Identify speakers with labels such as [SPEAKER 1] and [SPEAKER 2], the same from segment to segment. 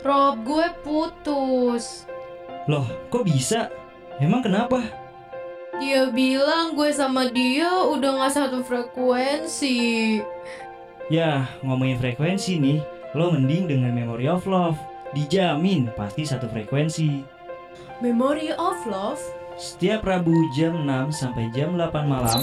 [SPEAKER 1] Rob, gue putus.
[SPEAKER 2] Loh, kok bisa? Emang kenapa?
[SPEAKER 1] Dia bilang gue sama dia udah gak satu frekuensi.
[SPEAKER 2] Ya, ngomongin frekuensi nih, lo mending dengan Memory of Love. Dijamin pasti satu frekuensi.
[SPEAKER 1] Memory of Love?
[SPEAKER 2] Setiap Rabu jam 6 sampai jam 8 malam,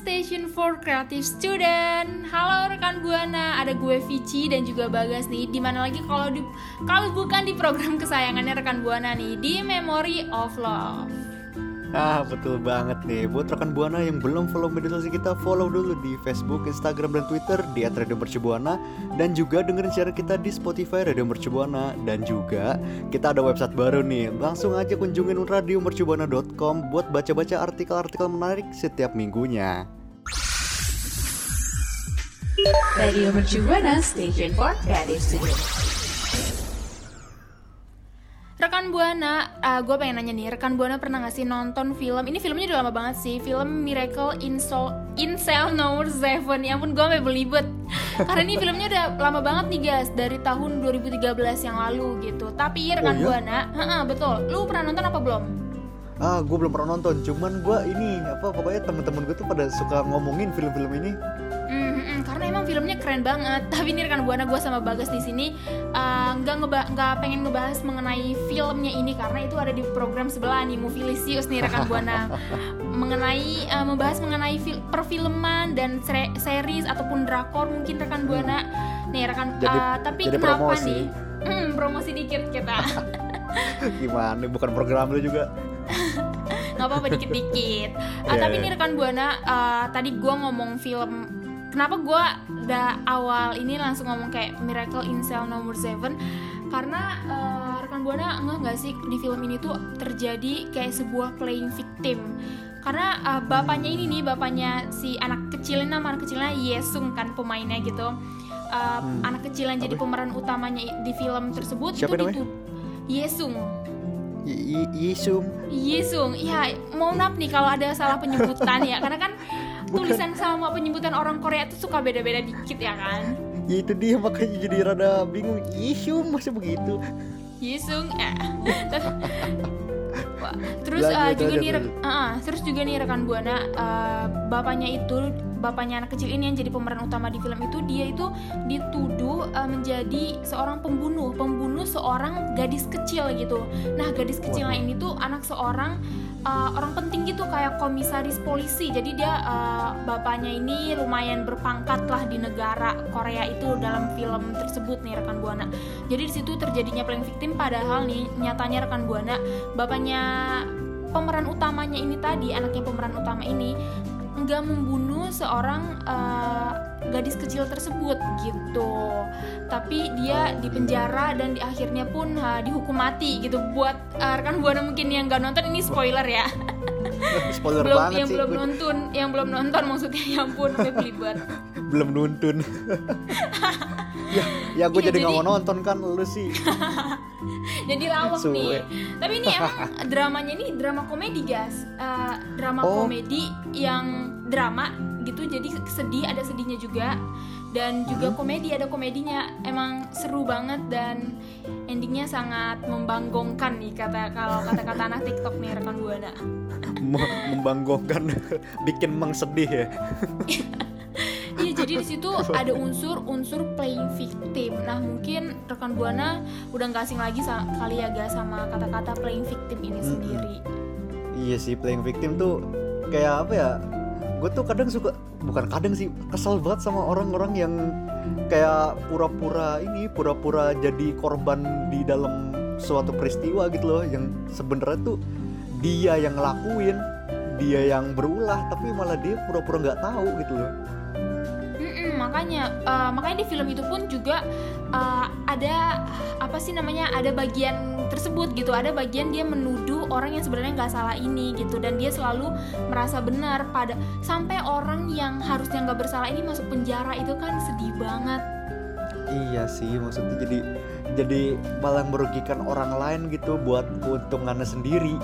[SPEAKER 3] Station for Creative Student. Halo rekan Buana, ada gue Vici dan juga Bagas nih. Di mana lagi kalau di kalau bukan di program kesayangannya rekan Buana nih di Memory of Love.
[SPEAKER 4] Ah betul banget nih. Buat rekan Buana yang belum follow media sosial kita Follow dulu di Facebook, Instagram, dan Twitter Di Radio Mercubuana Dan juga dengerin siaran kita di Spotify Radio Mercubuana Dan juga kita ada website baru nih. Langsung aja kunjungin radiomercubuana.com Buat baca-baca artikel-artikel menarik setiap minggunya.
[SPEAKER 5] Radio Mercu Buana Station for Creative Studio.
[SPEAKER 3] Rekan Buana, uh, gue pengen nanya nih, rekan Buana pernah gak sih nonton film? Ini filmnya udah lama banget sih, film Miracle in Soul in Cell Number 7 Ya ampun, gue sampe belibet Karena ini filmnya udah lama banget nih guys, dari tahun 2013 yang lalu gitu Tapi rekan
[SPEAKER 4] iya?
[SPEAKER 3] Buana, heeh, betul, lu pernah nonton apa belum?
[SPEAKER 4] Ah gue belum pernah nonton Cuman gue ini apa Pokoknya temen-temen gue tuh pada suka ngomongin film-film ini
[SPEAKER 3] karena emang filmnya keren banget. Tapi ini rekan buana gue sama Bagas di sini eh, nggak ngeba nggak pengen ngebahas mengenai filmnya ini karena itu ada di program sebelah nih Movielicious nih rekan buana mengenai eh, membahas mengenai fil- perfilman dan sere- series ataupun drakor mungkin rekan buana nih rekan
[SPEAKER 4] Jadi-
[SPEAKER 3] eh, tapi
[SPEAKER 4] jadi
[SPEAKER 3] kenapa
[SPEAKER 4] promosi.
[SPEAKER 3] nih Hmm, promosi dikit kita
[SPEAKER 4] Gimana bukan program lu juga
[SPEAKER 3] nggak apa-apa dikit-dikit.
[SPEAKER 4] Iya,
[SPEAKER 3] tapi
[SPEAKER 4] iya.
[SPEAKER 3] ini rekan buana, ah, tadi gue ngomong film. Kenapa gue da awal ini langsung ngomong kayak Miracle in Cell Number 7 Karena ah, rekan buana nggak nggak sih di film ini tuh terjadi kayak sebuah playing victim. Karena ah, bapaknya ini nih, bapaknya si anak kecilnya nama anak kecilnya Yesung kan pemainnya gitu. Ah,
[SPEAKER 4] Hmm.
[SPEAKER 3] Anak kecil yang jadi pemeran utamanya di film tersebut
[SPEAKER 4] Siapa
[SPEAKER 3] itu
[SPEAKER 4] namanya?
[SPEAKER 3] Yesung.
[SPEAKER 4] Y- y- Yisum
[SPEAKER 3] Yesung, iya mohon maaf nih kalau ada salah penyebutan ya Karena kan. Tulisan sama penyebutan orang Korea itu suka beda-beda dikit ya kan?
[SPEAKER 4] Ya itu dia makanya jadi rada bingung. Yisum masa begitu?
[SPEAKER 3] Yesung, eh Wah, Terus
[SPEAKER 4] Lanjut,
[SPEAKER 3] eh, juga nih, eh, terus juga nih rekan buana eh, bapaknya itu, bapaknya anak kecil ini yang jadi pemeran utama di film itu dia itu dituduh eh, menjadi seorang pembunuh, pembunuh seorang gadis kecil gitu. Nah gadis kecilnya ini tuh anak seorang eh, orang penting gitu kayak komisaris polisi. Jadi dia eh, bapaknya ini lumayan berpangkat lah di negara Korea itu dalam film tersebut nih rekan buana. Jadi di situ terjadinya playing victim padahal nih nyatanya rekan buana bapaknya pemeran utamanya ini tadi anaknya pemeran utama ini nggak membunuh seorang eh, gadis kecil tersebut gitu. Tapi dia dipenjara dan di akhirnya pun eh, dihukum mati gitu. Buat eh, rekan buana mungkin yang nggak nonton ini spoiler ya.
[SPEAKER 4] Spoiler
[SPEAKER 3] belum
[SPEAKER 4] banget
[SPEAKER 3] yang
[SPEAKER 4] sih
[SPEAKER 3] belum nonton yang belum nonton maksudnya ya ampun belibet
[SPEAKER 4] Belum nuntun Ya, ya gue
[SPEAKER 3] Iya,
[SPEAKER 4] jadi nggak mau nonton kan lu sih.
[SPEAKER 3] Jadi lawak
[SPEAKER 4] Suwe.
[SPEAKER 3] nih. Tapi ini emang dramanya ini drama komedi guys. Eh, drama
[SPEAKER 4] Oh.
[SPEAKER 3] komedi yang drama gitu jadi sedih ada sedihnya juga. Dan juga komedi ada komedinya. Emang seru banget dan endingnya sangat membanggongkan nih kata kalau kata-kata anak TikTok nih rekan buana
[SPEAKER 4] Mem- Membanggongkan Bikin meng sedih ya
[SPEAKER 3] jadi di situ ada unsur-unsur playing victim. Nah mungkin rekan buana udah nggak asing lagi kali ya guys sama kata-kata playing victim ini
[SPEAKER 4] Mm-mm.
[SPEAKER 3] sendiri.
[SPEAKER 4] Iya sih playing victim tuh Kayak apa ya Gue tuh kadang suka Bukan kadang sih Kesel banget sama orang-orang yang Kayak pura-pura ini Pura-pura jadi korban di dalam suatu peristiwa gitu loh Yang sebenarnya tuh Dia yang ngelakuin Dia yang berulah Tapi malah dia pura-pura nggak tahu gitu loh
[SPEAKER 3] makanya eh, makanya di film itu pun juga eh, ada apa sih namanya ada bagian tersebut gitu. Ada bagian dia menuduh orang yang sebenarnya nggak salah ini gitu. Dan dia selalu merasa benar pada sampai orang yang harusnya nggak bersalah ini masuk penjara. Itu kan sedih banget.
[SPEAKER 4] Iya sih maksudnya jadi jadi malah merugikan orang lain gitu buat keuntungannya sendiri.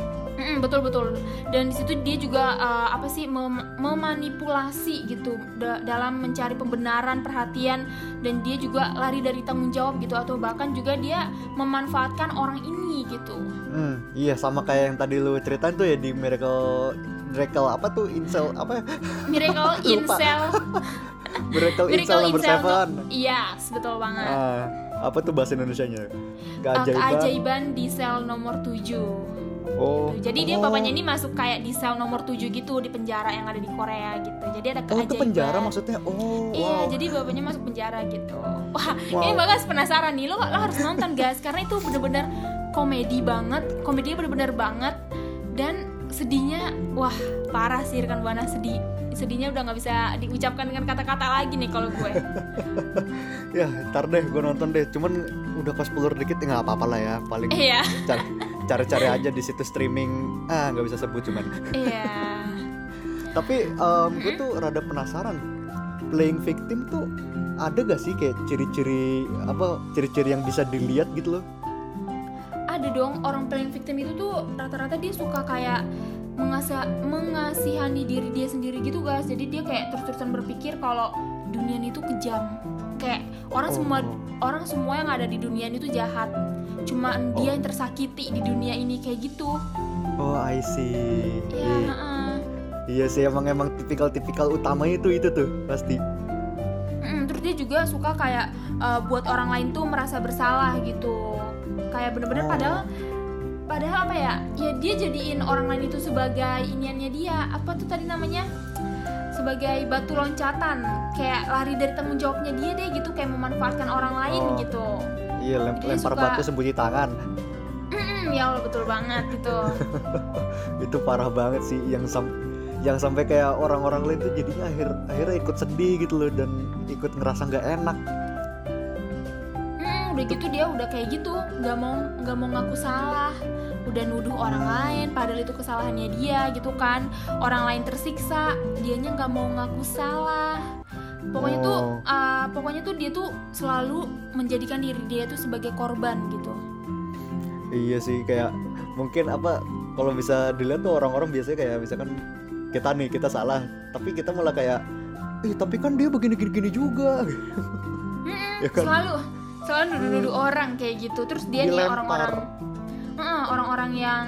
[SPEAKER 3] Mm-mm, betul betul dan di situ dia juga uh, apa sih mem- memanipulasi gitu da- dalam mencari pembenaran perhatian dan dia juga lari dari tanggung jawab gitu atau bahkan juga dia memanfaatkan orang ini gitu
[SPEAKER 4] Hmm, iya sama kayak yang tadi lu ceritain tuh ya di Miracle Miracle apa tuh Incel apa
[SPEAKER 3] miracle
[SPEAKER 4] Lupa.
[SPEAKER 3] incel
[SPEAKER 4] Miracle, Incel
[SPEAKER 3] miracle
[SPEAKER 4] number
[SPEAKER 3] incel
[SPEAKER 4] seven.
[SPEAKER 3] tuh yes betul banget
[SPEAKER 4] Ah, apa tuh bahasa Indonesianya?
[SPEAKER 3] Uh,
[SPEAKER 4] Keajaiban.
[SPEAKER 3] keajaiban di sel nomor 7
[SPEAKER 4] Oh.
[SPEAKER 3] Jadi dia
[SPEAKER 4] oh.
[SPEAKER 3] papanya ini masuk kayak di sel nomor 7 gitu di penjara yang ada di Korea gitu. Jadi ada
[SPEAKER 4] Oh,
[SPEAKER 3] keajaiban.
[SPEAKER 4] itu penjara maksudnya. Oh,
[SPEAKER 3] Iya,
[SPEAKER 4] wow.
[SPEAKER 3] jadi bapaknya masuk penjara gitu. Wah,
[SPEAKER 4] Wow.
[SPEAKER 3] ini bagas penasaran nih. Lo, lo harus nonton guys, karena itu bener-bener komedi banget. Komedinya bener-bener banget. Dan sedihnya, wah parah sih rekan buana sedih. Sedihnya udah nggak bisa diucapkan dengan kata-kata lagi nih kalau gue.
[SPEAKER 4] Ya, ntar deh gue nonton deh. Cuman udah pas spoiler dikit ya nggak apa-apa lah ya. Paling
[SPEAKER 3] Iya,
[SPEAKER 4] cari cari-cari aja di situ streaming. Ah, nggak bisa sebut cuman.
[SPEAKER 3] iya.
[SPEAKER 4] Tapi em, gue tuh rada penasaran. Playing victim tuh ada gak sih kayak ciri-ciri apa ciri-ciri yang bisa dilihat gitu loh?
[SPEAKER 3] Ada dong orang playing victim itu tuh rata-rata dia suka kayak mengasa mengasihani diri dia sendiri gitu guys. Jadi dia kayak terus-terusan berpikir kalau dunia ini tuh kejam. Kayak orang
[SPEAKER 4] Oh.
[SPEAKER 3] semua orang semua yang ada di dunia ini tuh jahat. Cuma dia
[SPEAKER 4] Oh.
[SPEAKER 3] yang tersakiti di dunia ini kayak gitu.
[SPEAKER 4] Oh, I see.
[SPEAKER 3] Ya,
[SPEAKER 4] Iya.
[SPEAKER 3] heeh.
[SPEAKER 4] Iya sih emang emang tipikal-tipikal utamanya itu itu tuh pasti.
[SPEAKER 3] Mm, terus dia juga suka kayak uh, buat orang lain tuh merasa bersalah gitu. Kayak bener-bener
[SPEAKER 4] Oh.
[SPEAKER 3] padahal padahal apa ya? Ya dia jadiin orang lain itu sebagai iniannya dia. Apa tuh tadi namanya? Sebagai batu loncatan. Kayak lari dari tanggung jawabnya dia deh gitu kayak memanfaatkan orang lain
[SPEAKER 4] Oh.
[SPEAKER 3] gitu.
[SPEAKER 4] Iya lem-
[SPEAKER 3] Dia
[SPEAKER 4] lempar
[SPEAKER 3] suka-
[SPEAKER 4] batu sembunyi tangan.
[SPEAKER 3] Mm, ya Allah betul banget gitu.
[SPEAKER 4] Itu parah banget sih yang sam yang sampai kayak orang-orang lain tuh jadinya akhir akhirnya ikut sedih gitu loh dan ikut ngerasa nggak enak.
[SPEAKER 3] Mm, udah gitu dia udah kayak gitu, nggak mau nggak mau ngaku salah, udah nuduh orang lain, padahal itu kesalahannya dia gitu kan. Orang lain tersiksa, dianya nggak mau ngaku salah. Pokoknya tuh,
[SPEAKER 4] Oh.
[SPEAKER 3] uh, pokoknya tuh dia tuh selalu menjadikan diri dia tuh sebagai korban gitu.
[SPEAKER 4] Iya sih kayak mungkin apa kalau bisa dilihat tuh orang-orang biasanya kayak misalkan kita nih kita salah tapi kita malah kayak eh tapi kan dia begini gini, gini juga
[SPEAKER 3] Mm-mm,
[SPEAKER 4] Ya kan?
[SPEAKER 3] Selalu, selalu nuduh-nuduh orang kayak gitu. Terus dia nih
[SPEAKER 4] Dilempar.
[SPEAKER 3] orang-orang, Heeh, orang-orang yang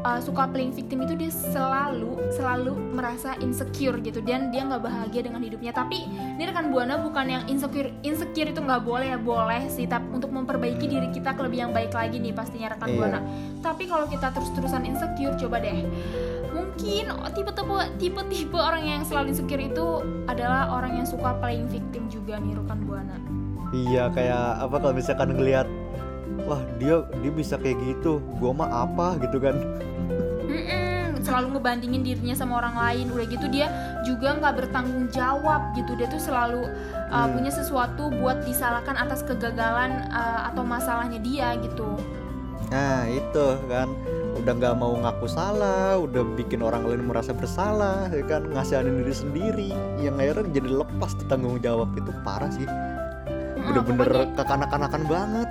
[SPEAKER 3] uh, suka playing victim itu dia selalu selalu merasa insecure gitu dan dia nggak bahagia dengan hidupnya. Tapi ini rekan buana bukan yang insecure insecure itu nggak boleh ya boleh sih. Tapi untuk memperbaiki diri kita ke lebih yang baik lagi nih pastinya rekan
[SPEAKER 4] Iya.
[SPEAKER 3] buana. Tapi kalau kita terus-terusan insecure, coba deh. Mungkin tipe-tipe tipe-tipe orang yang selalu insecure itu adalah orang yang suka playing victim juga nih rekan buana.
[SPEAKER 4] Iya kayak apa kalau misalkan ngelihat wah dia dia bisa kayak gitu gua mah apa? gitu kan.
[SPEAKER 3] Mm-mm, selalu ngebandingin dirinya sama orang lain udah gitu dia juga nggak bertanggung jawab gitu. Dia tuh selalu uh,
[SPEAKER 4] Hmm.
[SPEAKER 3] punya sesuatu buat disalahkan atas kegagalan uh, atau masalahnya dia gitu.
[SPEAKER 4] Nah itu kan udah nggak mau ngaku salah udah bikin orang lain merasa bersalah ya kan ngasihanin diri sendiri. Yang akhirnya jadi lepas tanggung jawab itu parah sih
[SPEAKER 3] Mm-mm,
[SPEAKER 4] bener-bener
[SPEAKER 3] pokoknya-
[SPEAKER 4] kekanak-kanakan banget.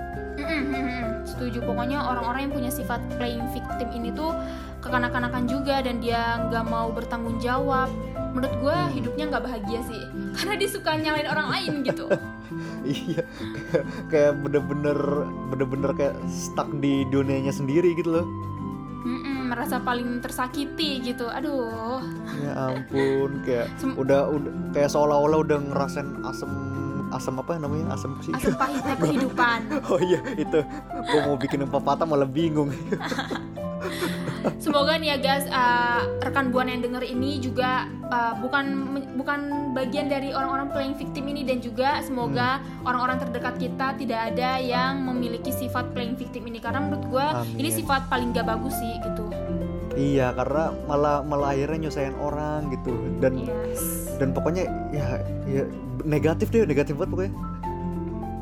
[SPEAKER 3] Setuju. Pokoknya orang-orang yang punya sifat playing victim ini tuh kekanak-kanakan juga dan dia nggak mau bertanggung jawab. Menurut gue
[SPEAKER 4] Hmm.
[SPEAKER 3] hidupnya nggak bahagia sih. Karena dia suka nyalain orang lain gitu.
[SPEAKER 4] Iya. Kayak- bener-bener bener-bener kayak stuck di dunianya sendiri gitu loh.
[SPEAKER 3] Mm-mm, merasa paling tersakiti gitu. Aduh.
[SPEAKER 4] Ya ampun kayak
[SPEAKER 3] Sem-
[SPEAKER 4] udah udah kayak seolah-olah udah ngerasain asam asam apa namanya? Asam sih
[SPEAKER 3] asam pahitnya kehidupan.
[SPEAKER 4] Oh iya itu. Gue mau bikin pepatah malah bingung.
[SPEAKER 3] Semoga nih ya guys, uh, rekan buana yang denger ini juga uh, bukan bukan bagian dari orang-orang playing victim ini dan juga semoga orang-orang terdekat kita tidak ada yang memiliki sifat playing victim ini. Karena menurut gue ini sifat paling gak bagus sih gitu.
[SPEAKER 4] iya karena malah malah akhirnya nyusahin orang gitu. Dan
[SPEAKER 3] Yes.
[SPEAKER 4] dan pokoknya ya ya negatif deh negatif banget pokoknya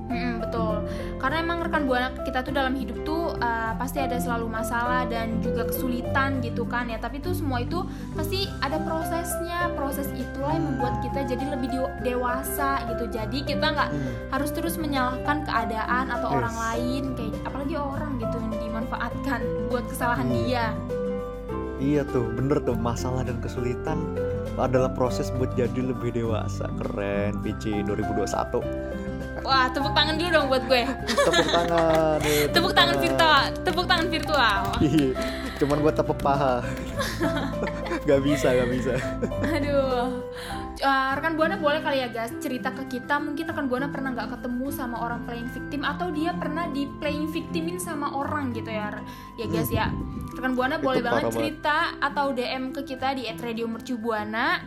[SPEAKER 3] Mm-mm, betul. karena emang rekan buana kita tuh dalam hidup tuh uh, pasti ada selalu masalah dan juga kesulitan gitu kan ya tapi tuh semua itu pasti ada prosesnya proses itulah yang membuat kita jadi lebih de- dewasa gitu jadi kita nggak
[SPEAKER 4] Hmm.
[SPEAKER 3] harus terus menyalahkan keadaan atau
[SPEAKER 4] Yes.
[SPEAKER 3] orang lain kayak apalagi orang gitu yang dimanfaatkan buat kesalahan
[SPEAKER 4] Hmm.
[SPEAKER 3] dia
[SPEAKER 4] Iya tuh, bener tuh masalah dan kesulitan adalah proses buat jadi lebih dewasa. Keren, PC 2021.
[SPEAKER 3] wah tepuk tangan dulu dong buat gue
[SPEAKER 4] Tepuk tangan. nih,
[SPEAKER 3] tepuk tangan virtual tepuk tangan virtual
[SPEAKER 4] Iya, cuman gua tepuk paha. gak bisa, gak bisa.
[SPEAKER 3] Aduh, Uh, rekan buana boleh kali ya guys cerita ke kita mungkin rekan buana pernah nggak ketemu sama orang playing victim atau dia pernah di playing victimin sama orang gitu ya, ya guys ya. Rekan buana boleh
[SPEAKER 4] Itu
[SPEAKER 3] banget
[SPEAKER 4] parah banget.
[SPEAKER 3] cerita atau DM ke kita di @radiomercubuana.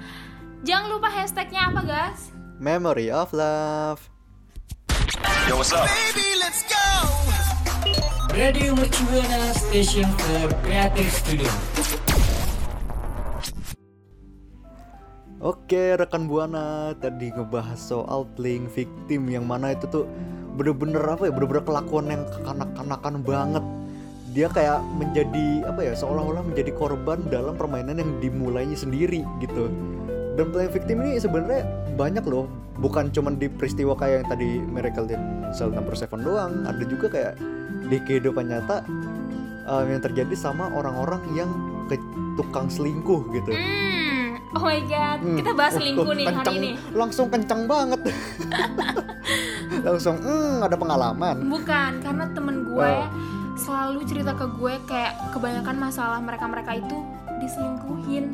[SPEAKER 3] Jangan lupa hashtagnya apa guys?
[SPEAKER 4] Memory of love.
[SPEAKER 2] Radio Mercubuana Station for Creative Studio.
[SPEAKER 4] Oke, rekan buana tadi ngebahas soal playing victim yang mana itu tuh bener-bener apa ya, bener-bener kelakuan yang kekanak-kanakan banget. Dia kayak menjadi apa ya, seolah-olah menjadi korban dalam permainan yang dimulainya sendiri gitu. Dan playing victim ini sebenarnya banyak loh, bukan cuman di peristiwa kayak yang tadi Miracle in Cell Number 7 doang, ada juga kayak di kehidupan nyata um, yang terjadi sama orang-orang yang ke tukang selingkuh gitu.
[SPEAKER 3] Oh my god,
[SPEAKER 4] Hmm.
[SPEAKER 3] kita bahas selingkuh nih hari
[SPEAKER 4] kenceng,
[SPEAKER 3] ini.
[SPEAKER 4] Langsung kencang banget. langsung, hmm, ada pengalaman.
[SPEAKER 3] Bukan, karena temen gue
[SPEAKER 4] Oh.
[SPEAKER 3] selalu cerita ke gue kayak kebanyakan masalah mereka-mereka itu diselingkuhin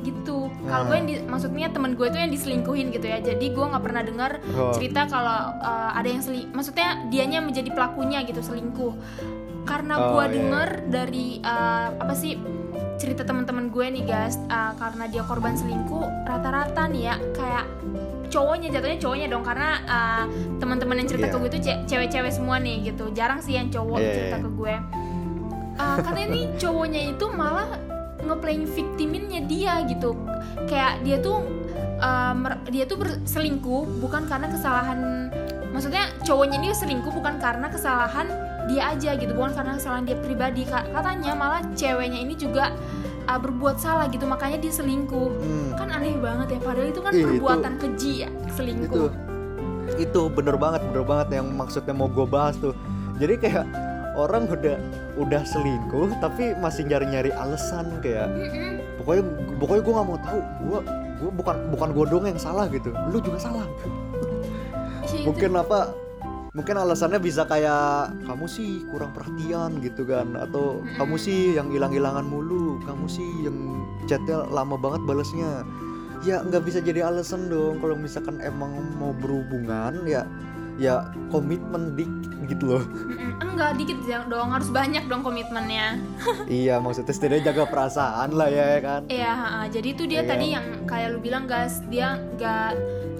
[SPEAKER 3] gitu. Kalau gue yang di- maksudnya temen gue itu yang diselingkuhin gitu ya. Jadi gue nggak pernah dengar
[SPEAKER 4] Oh.
[SPEAKER 3] cerita kalau uh, ada yang seling, maksudnya dianya menjadi pelakunya gitu selingkuh. Karena
[SPEAKER 4] Oh,
[SPEAKER 3] gue
[SPEAKER 4] iya,
[SPEAKER 3] denger dari uh, apa sih cerita teman-teman gue nih guys, uh, karena dia korban selingkuh rata-rata nih ya kayak cowoknya jatuhnya cowoknya dong. Karena uh, teman-teman yang cerita
[SPEAKER 4] Iya.
[SPEAKER 3] ke gue itu ce- cewek-cewek semua nih gitu. Jarang sih yang cowok
[SPEAKER 4] Iya,
[SPEAKER 3] cerita
[SPEAKER 4] iya.
[SPEAKER 3] ke gue. Uh, karena ini cowoknya itu malah ngeplaying victiminnya dia gitu. Kayak dia tuh uh, mer- dia tuh berselingkuh bukan karena kesalahan maksudnya cowoknya ini selingkuh bukan karena kesalahan dia aja gitu bukan karena kesalahan dia pribadi Ka- katanya malah ceweknya ini juga uh, berbuat salah gitu makanya dia selingkuh
[SPEAKER 4] Hmm,
[SPEAKER 3] kan aneh banget ya padahal itu kan
[SPEAKER 4] Ih, itu-
[SPEAKER 3] perbuatan keji ya
[SPEAKER 4] itu
[SPEAKER 3] selingkuh
[SPEAKER 4] itu bener banget, bener banget yang maksudnya mau gue bahas tuh. Jadi kayak orang udah udah selingkuh tapi masih nyari-nyari alasan kayak
[SPEAKER 3] Mm-mm.
[SPEAKER 4] pokoknya pokoknya gue nggak mau tahu gue gue bukan bukan gue dong yang salah gitu lu juga salah
[SPEAKER 3] Iya, itu-
[SPEAKER 4] mungkin apa mungkin alasannya bisa kayak kamu sih kurang perhatian gitu kan. Atau
[SPEAKER 3] Mm-mm.
[SPEAKER 4] kamu sih yang hilang-hilangan mulu. Kamu sih yang chatnya lama banget balesnya. Ya nggak bisa jadi alasan dong. Kalau misalkan emang mau berhubungan ya ya komitmen dikit gitu loh.
[SPEAKER 3] Enggak dikit ya- dong. Harus banyak dong komitmennya.
[SPEAKER 4] Iya maksudnya setidaknya jaga perasaan lah ya kan.
[SPEAKER 3] Iya, jadi itu dia
[SPEAKER 4] Iya.
[SPEAKER 3] tadi yang kayak lu bilang guys, dia nggak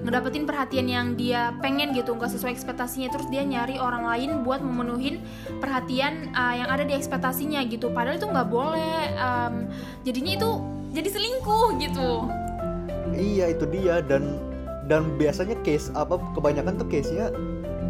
[SPEAKER 3] ngedapetin perhatian yang dia pengen gitu, nggak sesuai ekspektasinya, terus dia nyari orang lain buat memenuhin perhatian uh, yang ada di ekspektasinya gitu. Padahal itu nggak boleh. um, jadinya itu jadi selingkuh gitu.
[SPEAKER 4] Iya itu dia dan dan biasanya case apa kebanyakan tuh case-nya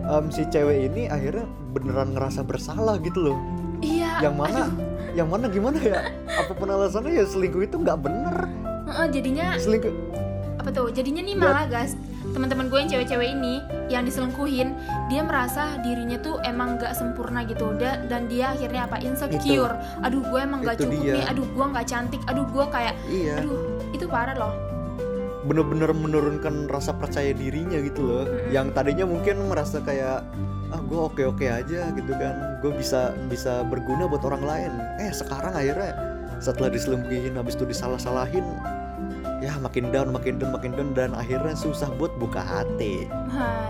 [SPEAKER 4] em, si cewek ini akhirnya beneran ngerasa bersalah gitu loh.
[SPEAKER 3] Iya.
[SPEAKER 4] Yang mana
[SPEAKER 3] aduh.
[SPEAKER 4] yang mana gimana ya? Apa pun alasannya ya selingkuh itu nggak bener.
[SPEAKER 3] Heeh, jadinya
[SPEAKER 4] Selingkuh
[SPEAKER 3] apa tuh? Jadinya nih
[SPEAKER 4] Ya.
[SPEAKER 3] malah guys, teman-teman gue yang cewek-cewek ini yang diselingkuhin, dia merasa dirinya tuh emang nggak sempurna gitu, Da- dan dia akhirnya apa insecure. Aduh gue emang
[SPEAKER 4] Itu
[SPEAKER 3] cukup
[SPEAKER 4] dia.
[SPEAKER 3] nih, aduh gue nggak cantik, aduh gue kayak,
[SPEAKER 4] iya
[SPEAKER 3] aduh itu parah loh.
[SPEAKER 4] bener-bener menurunkan rasa percaya dirinya gitu loh.
[SPEAKER 3] Mm-mm.
[SPEAKER 4] Yang tadinya mungkin merasa kayak ah gue oke-oke aja gitu kan. Gue bisa bisa berguna buat orang lain. Eh sekarang akhirnya setelah diselingkuhin habis itu disalah-salahin ya makin down makin down makin down dan akhirnya susah buat buka hati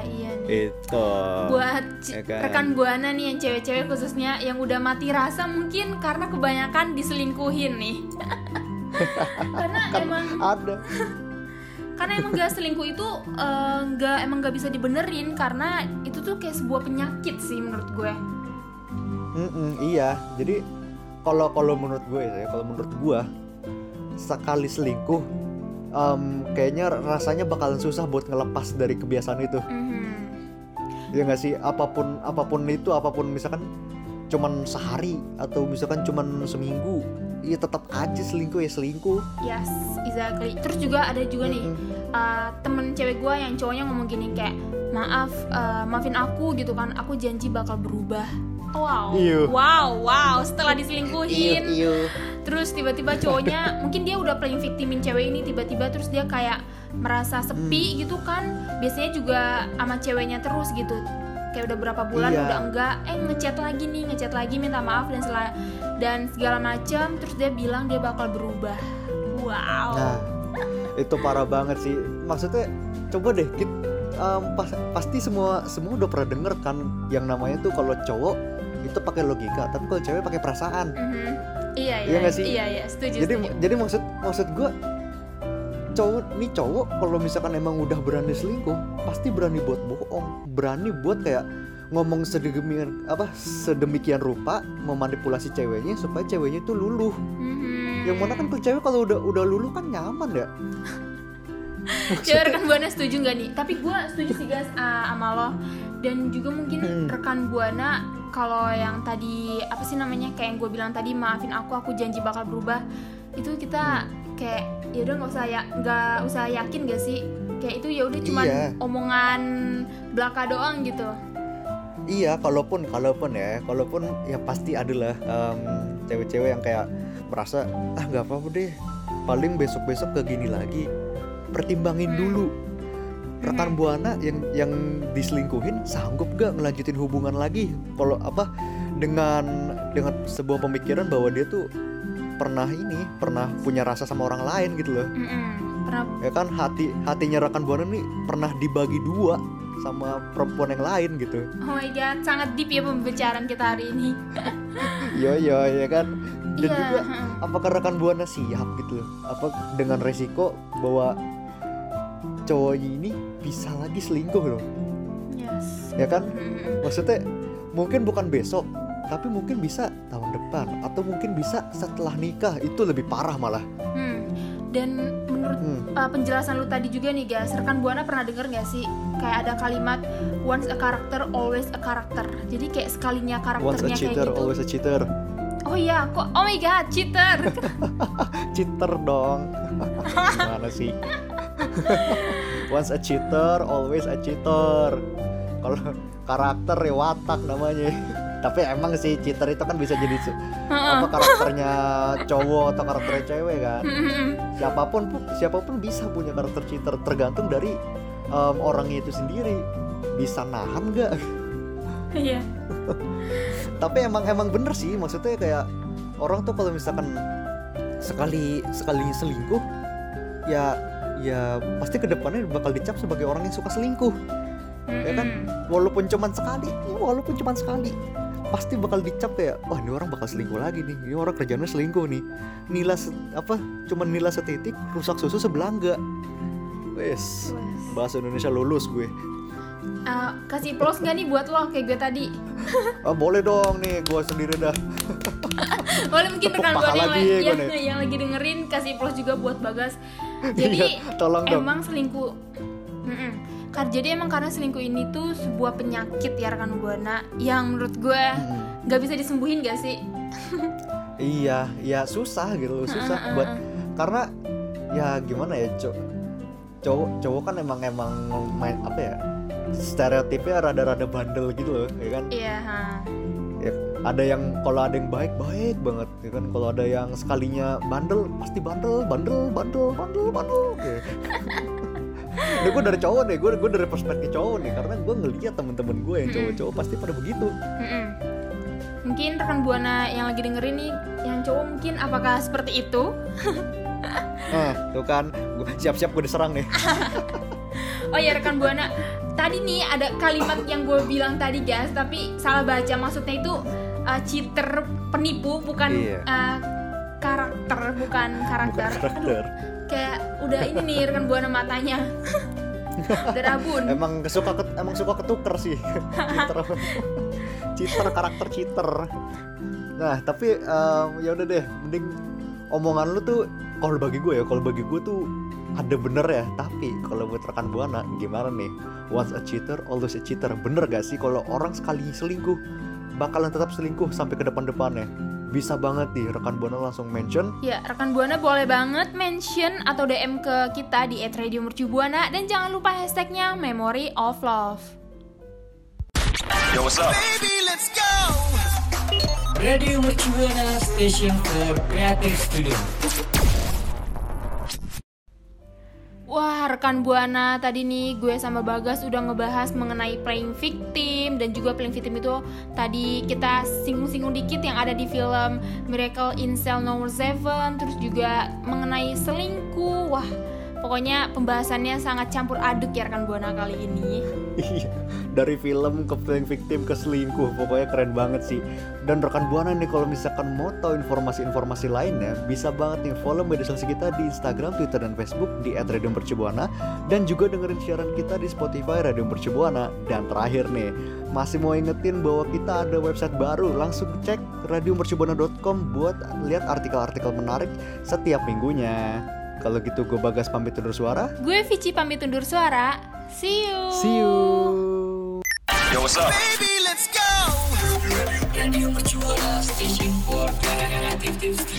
[SPEAKER 3] iya nih.
[SPEAKER 4] itu
[SPEAKER 3] Buat
[SPEAKER 4] ya kan?
[SPEAKER 3] rekan buana nih yang cewek-cewek khususnya yang udah mati rasa mungkin karena kebanyakan diselingkuhin nih. karena emang
[SPEAKER 4] ada
[SPEAKER 3] karena emang gak selingkuh itu eh, nggak emang nggak bisa dibenerin karena itu tuh kayak sebuah penyakit sih menurut gue.
[SPEAKER 4] Mm-mm, iya jadi kalau kalau menurut gue ya kalau menurut gue sekali selingkuh em, kayaknya rasanya bakalan susah buat ngelepas dari kebiasaan itu.
[SPEAKER 3] Mhm.
[SPEAKER 4] ya nggak sih? Apa pun apa pun itu apa pun misalkan cuman sehari atau misalkan cuman seminggu ya tetap aja selingkuh ya selingkuh.
[SPEAKER 3] Yes exactly. Terus juga ada juga nih
[SPEAKER 4] Mm-mm.
[SPEAKER 3] uh, temen cewek gue yang cowoknya ngomong gini kayak maaf uh, maafin aku gitu kan. Aku janji bakal berubah. Wow.
[SPEAKER 4] Iya.
[SPEAKER 3] wow wow. Setelah diselingkuhin.
[SPEAKER 4] Iyo, iyo.
[SPEAKER 3] Terus tiba-tiba cowoknya mungkin dia udah playing victimin cewek ini tiba-tiba terus dia kayak merasa
[SPEAKER 4] Hmm.
[SPEAKER 3] sepi gitu kan biasanya juga sama ceweknya terus gitu kayak udah berapa bulan
[SPEAKER 4] Iya.
[SPEAKER 3] udah enggak eh ngechat lagi nih ngechat lagi minta maaf dan sela- dan segala macam terus dia bilang dia bakal berubah wow
[SPEAKER 4] Nah, itu parah banget sih. Maksudnya coba deh kit, em, pas- pasti semua semua udah pernah denger kan yang namanya tuh kalau cowok itu pakai logika, tapi kalau cewek pakai perasaan.
[SPEAKER 3] Mhm. Iya
[SPEAKER 4] Iya
[SPEAKER 3] iya
[SPEAKER 4] sih?
[SPEAKER 3] iya iya setuju
[SPEAKER 4] Jadi
[SPEAKER 3] setuju.
[SPEAKER 4] jadi maksud maksud gua cowok nih cowok kalau misalkan emang udah berani selingkuh, pasti berani buat bohong, berani buat kayak ngomong sedemikian apa sedemikian rupa memanipulasi ceweknya supaya ceweknya itu luluh.
[SPEAKER 3] Mhm.
[SPEAKER 4] Yang mana kan tuh cewek kalau udah udah luluh kan nyaman ya.
[SPEAKER 3] Cewek rekan buana setuju nggak nih? Tapi gue setuju sih guys ah, sama lo dan juga mungkin
[SPEAKER 4] Hmm.
[SPEAKER 3] rekan buana kalau yang tadi apa sih namanya kayak yang gue bilang tadi maafin aku aku janji bakal berubah itu kita kayak ya udah nggak usah ya nggak usah yakin gak sih kayak itu ya udah cuman
[SPEAKER 4] Iya.
[SPEAKER 3] omongan belaka doang gitu
[SPEAKER 4] Iya, kalaupun kalaupun ya, kalaupun ya pasti adalah em, cewek-cewek yang kayak merasa ah nggak apa-apa deh, paling besok-besok ke gini lagi. Pertimbangin
[SPEAKER 3] Hmm.
[SPEAKER 4] dulu. Rekan buana yang yang diselingkuhin sanggup gak ngelanjutin hubungan lagi? Kalau apa dengan dengan sebuah pemikiran bahwa dia tuh pernah ini, pernah punya rasa sama orang lain gitu loh.
[SPEAKER 3] Pernah
[SPEAKER 4] Ya kan hati hatinya rekan buana nih pernah dibagi dua sama perempuan yang lain gitu.
[SPEAKER 3] oh my god sangat deep ya pembicaraan kita hari ini
[SPEAKER 4] Iya iya ya kan. Dan
[SPEAKER 3] Iya,
[SPEAKER 4] juga apakah rekan buana siap gitu loh? Apa dengan resiko bahwa cowoknya ini bisa lagi selingkuh loh?
[SPEAKER 3] yes
[SPEAKER 4] Ya kan?
[SPEAKER 3] Mm-mm.
[SPEAKER 4] Maksudnya mungkin bukan besok, tapi mungkin bisa tahun depan atau mungkin bisa setelah nikah itu lebih parah malah.
[SPEAKER 3] Hmm. Dan menurut
[SPEAKER 4] Hmm.
[SPEAKER 3] uh, penjelasan lu tadi juga nih guys, rekan buana pernah denger gak sih kayak ada kalimat once a character always a character. Jadi kayak sekalinya
[SPEAKER 4] Once a
[SPEAKER 3] karakternya kayak
[SPEAKER 4] cheater,
[SPEAKER 3] gitu.
[SPEAKER 4] always a cheater.
[SPEAKER 3] Oh iya, kok oh my god, cheater.
[SPEAKER 4] Cheater dong. Gimana sih? Once a cheater, always a cheater. Kalau karakter ya watak namanya. Tapi emang sih cheater itu kan bisa jadi apa karakternya cowok atau karakternya cewek kan. Siapa pun pu- siapa pun bisa punya karakter cheater tergantung dari em, orangnya itu sendiri. Bisa nahan nggak?
[SPEAKER 3] Iya.
[SPEAKER 4] tapi emang emang bener sih maksudnya kayak orang tuh kalau misalkan sekali sekali selingkuh ya ya pasti ke depannya bakal dicap sebagai orang yang suka selingkuh Ya kan?
[SPEAKER 3] Mm-mm.
[SPEAKER 4] walaupun cuman sekali ya walaupun cuman sekali pasti bakal dicap kayak wah ini orang bakal selingkuh lagi nih ini orang kerjanya selingkuh nih nila apa cuman nila setitik rusak susu sebelangga wes bahasa Indonesia lulus gue
[SPEAKER 3] Uh, kasih plus nggak nih buat lo kayak gue tadi?
[SPEAKER 4] ah boleh dong nih gue sendiri dah
[SPEAKER 3] Boleh mungkin rekan yang,
[SPEAKER 4] ya gue
[SPEAKER 3] yang,
[SPEAKER 4] nih.
[SPEAKER 3] yang lagi dengerin kasih plus juga buat Bagas. Jadi
[SPEAKER 4] Iya, tolong dong
[SPEAKER 3] emang selingkuh Mm-mm. Kar- jadi emang karena selingkuh ini tuh sebuah penyakit ya rekan buana yang menurut gue nggak bisa disembuhin gak sih
[SPEAKER 4] Iya, ya susah gitu, susah buat karena ya gimana ya cowok cowok cowok kan emang emang main apa ya stereotipnya rada-rada bandel gitu loh, ya kan?
[SPEAKER 3] iya ha.
[SPEAKER 4] Ya, ada yang kalau ada yang baik baik banget, ya kan? Kalau ada yang sekalinya bandel pasti bandel, bandel, bandel, bandel, bandel. Ya. Ini gue dari cowok nih, gue gue dari perspektif cowok nih, karena gue ngeliat temen-temen gue yang cowok-cowok pasti pada begitu.
[SPEAKER 3] Mm-mm. mungkin rekan buana yang lagi dengerin nih yang cowok mungkin apakah seperti itu
[SPEAKER 4] Nah, tuh kan, siap-siap gue diserang nih.
[SPEAKER 3] oh ya rekan buana tadi nih ada kalimat yang gue bilang tadi guys tapi salah baca maksudnya itu uh, cheater penipu bukan
[SPEAKER 4] Iya.
[SPEAKER 3] uh, karakter bukan karakter.
[SPEAKER 4] Bukan karakter.
[SPEAKER 3] Aduh, kayak udah ini nih rekan buana matanya. Udah rabun
[SPEAKER 4] emang suka ket- emang suka ketuker sih. Cheater. Cheater karakter cheater. Nah tapi em, ya udah deh mending omongan lu tuh kalau bagi gue ya kalau bagi gue tuh ada bener ya. Tapi kalau buat rekan buana gimana nih? Once a cheater always a cheater. Bener gak sih kalau orang sekali selingkuh bakalan tetap selingkuh sampai ke depan-depannya bisa banget nih rekan buana langsung mention
[SPEAKER 3] Ya, rekan Buana boleh banget mention atau DM ke kita di @radiomercubuana dan jangan lupa hashtagnya Memory of Love.
[SPEAKER 6] Radio Mercubuana Station for Creative Studio.
[SPEAKER 3] Rekan Buana, tadi nih gue sama Bagas udah ngebahas mengenai playing victim dan juga playing victim itu tadi kita singgung-singgung dikit yang ada di film Miracle in Cell Number 7 terus juga mengenai selingkuh. Wah, pokoknya pembahasannya sangat campur aduk ya rekan Buana kali ini.
[SPEAKER 4] Iya, dari film ke playing victim ke selingkuh pokoknya keren banget sih. Dan rekan buana nih kalau misalkan mau tahu informasi-informasi lainnya bisa banget nih follow media sosial kita di Instagram, Twitter dan Facebook di @radiomercubuana dan juga dengerin siaran kita di Spotify Radio Mercubuana dan terakhir nih masih mau ingetin bahwa kita ada website baru. Langsung cek radiomercubuana.com buat lihat artikel-artikel menarik setiap minggunya. Kalau gitu gue bagas pamit undur suara.
[SPEAKER 3] Gue Vici pamit undur suara. See you.
[SPEAKER 4] see you
[SPEAKER 6] Radio Mercubuana Station for Creative Studio.